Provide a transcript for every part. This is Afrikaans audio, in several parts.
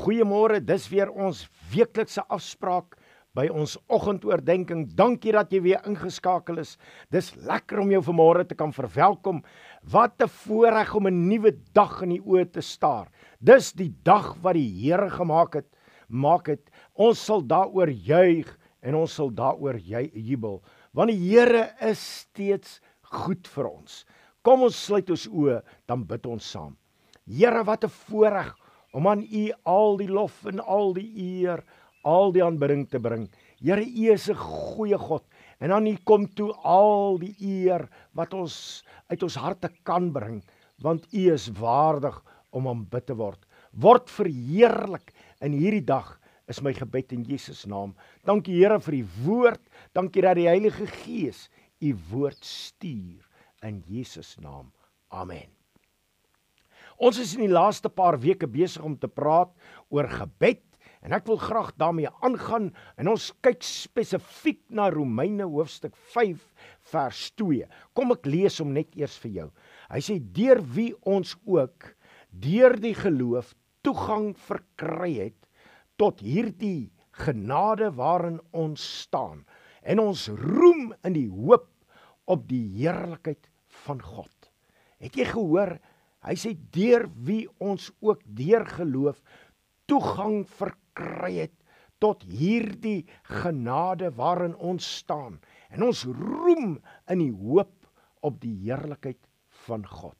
Goeiemôre, dis weer ons weeklikse afspraak by ons oggendoordenkings. Dankie dat jy weer ingeskakel is. Dis lekker om jou vanmôre te kan verwelkom. Wat 'n voorreg om 'n nuwe dag in die oë te staar. Dis die dag wat die Here gemaak het. Maak dit. Ons sal daaroor juig en ons sal daaroor jubel, want die Here is steeds goed vir ons. Kom ons sluit ons oë, dan bid ons saam. Here, wat 'n voorreg om aan U al die lof en al die eer, al die aanbidding te bring. Here, U is 'n goeie God en aan U kom toe al die eer wat ons uit ons harte kan bring, want U is waardig om aanbid te word. Word verheerlik in hierdie dag is my gebed in Jesus naam. Dankie Here vir U woord. Dankie dat die Heilige Gees U woord stuur in Jesus naam. Amen. Ons is in die laaste paar weke besig om te praat oor gebed en ek wil graag daarmee aangaan en ons kyk spesifiek na Romeine hoofstuk 5 vers 2. Kom ek lees hom net eers vir jou. Hy sê deur wie ons ook deur die geloof toegang verkry het tot hierdie genade waarin ons staan en ons roem in die hoop op die heerlikheid van God. Het jy gehoor Hy sê deur wie ons ook deur geloof toegang verkry het tot hierdie genade waarin ons staan en ons roem in die hoop op die heerlikheid van God.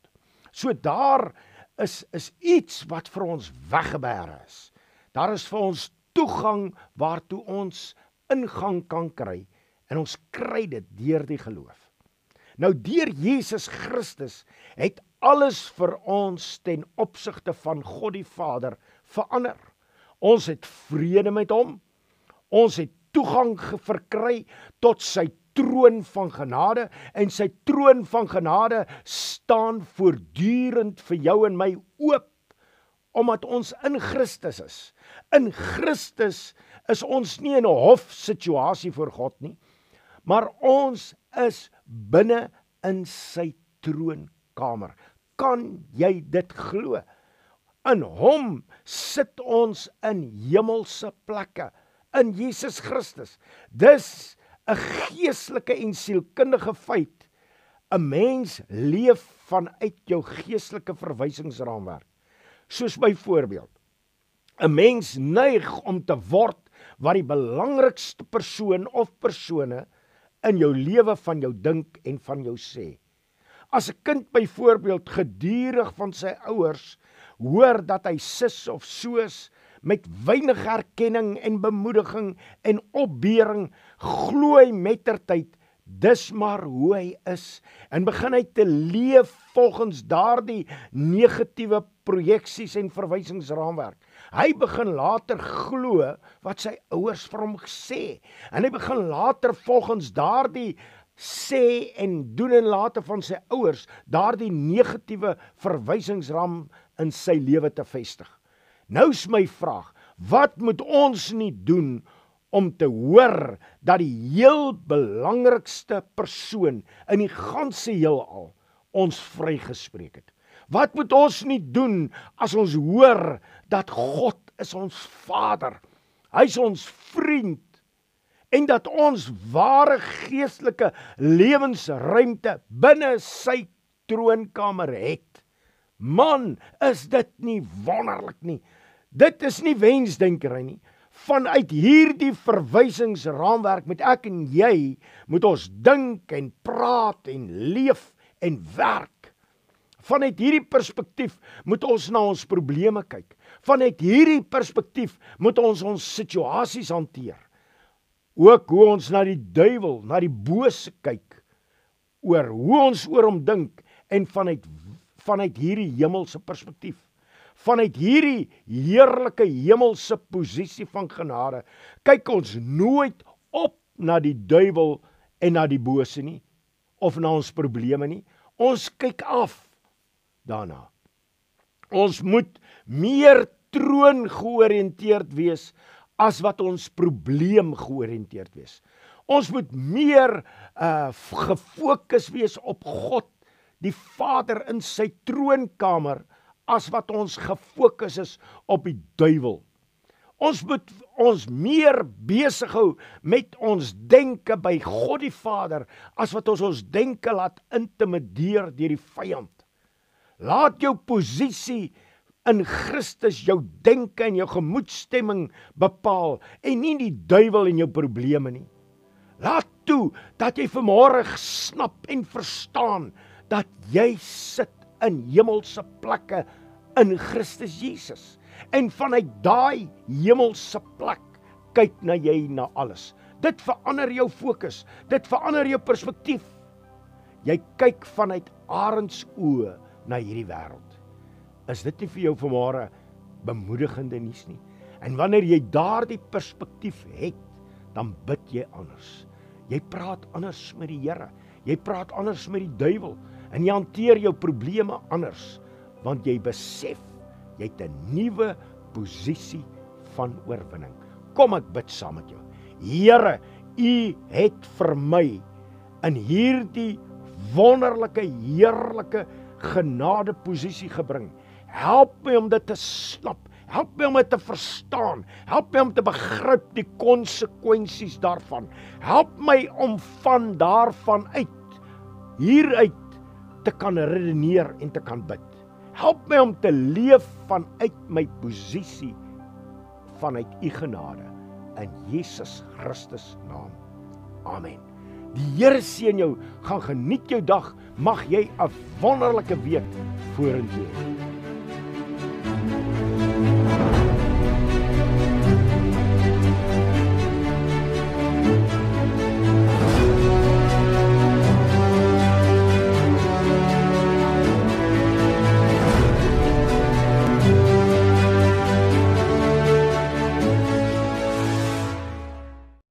So daar is is iets wat vir ons weggebêre is. Daar is vir ons toegang waartoe ons ingang kan kry en ons kry dit deur die geloof. Nou deur Jesus Christus het alles vir ons ten opsigte van God die Vader verander. Ons het vrede met hom. Ons het toegang verkry tot sy troon van genade en sy troon van genade staan voortdurend vir jou en my oop omdat ons in Christus is. In Christus is ons nie in 'n hofsituasie voor God nie, maar ons is binne in sy troonkamer. Kan jy dit glo? In hom sit ons in hemelse plekke in Jesus Christus. Dis 'n geestelike en sielkundige feit. 'n Mens leef vanuit jou geestelike verwysingsraamwerk. Soos byvoorbeeld 'n mens neig om te word wat die belangrikste persoon of persone in jou lewe van jou dink en van jou sê. As 'n kind byvoorbeeld gedurig van sy ouers hoor dat hy sis of soos met weinig erkenning en bemoediging en opbeuring glo hy mettertyd dis maar hoe hy is en begin hy te leef volgens daardie negatiewe projeksies en verwysingsraamwerk. Hy begin later glo wat sy ouers vir hom gesê en hy begin later volgens daardie sê en doen en late van sy ouers daardie negatiewe verwysingsram in sy lewe te vestig. Nou is my vraag, wat moet ons nie doen om te hoor dat die heel belangrikste persoon in die ganse heelal ons vrygespreek het? Wat moet ons nie doen as ons hoor dat God is ons Vader? Hy's ons vriend en dat ons ware geestelike lewensruimte binne sy troonkamer het. Man, is dit nie wonderlik nie? Dit is nie wensdenkery nie. Vanuit hierdie verwysingsraamwerk met ek en jy moet ons dink en praat en leef en werk. Vanuit hierdie perspektief moet ons na ons probleme kyk. Vanuit hierdie perspektief moet ons ons situasies hanteer. Ook hoe ons na die duiwel, na die bose kyk. Oor hoe ons oor hom dink en vanuit vanuit hierdie hemelse perspektief. Vanuit hierdie heerlike hemelse posisie van genade kyk ons nooit op na die duiwel en na die bose nie of na ons probleme nie. Ons kyk af daarna ons moet meer troon georiënteerd wees as wat ons probleem georiënteerd wees. Ons moet meer uh gefokus wees op God, die Vader in sy troonkamer as wat ons gefokus is op die duiwel Ons moet ons meer besig hou met ons denke by God die Vader as wat ons ons denke laat intimideer deur die vyand. Laat jou posisie in Christus jou denke en jou gemoedstemming bepaal en nie die duiwel en jou probleme nie. Laat toe dat jy vanmôre snap en verstaan dat jy sit in hemelse plekke in Christus Jesus. En vanuit daai hemelse plek kyk na jy na alles. Dit verander jou fokus, dit verander jou perspektief. Jy kyk vanuit arendsoë na hierdie wêreld. Is dit nie vir jou vanmôre bemoedigende nuus nie? En wanneer jy daardie perspektief het, dan bid jy anders. Jy praat anders met die Here. Jy praat anders met die duiwel en jy hanteer jou probleme anders want jy besef jy het 'n nuwe posisie van oorwinning. Kom ek bid saam met jou. Here, U het vir my in hierdie wonderlike, heerlike genade posisie gebring. Help my om dit te snap. Help my om dit te verstaan. Help my om te begryp die konsekwensies daarvan. Help my om van daarvan uit hieruit te kan redeneer en te kan bid. Help my om te leef vanuit my posisie vanuit u genade in Jesus Christus naam. Amen. Die Here seën jou. Gaan geniet jou dag. Mag jy 'n wonderlike week vorentoe hê.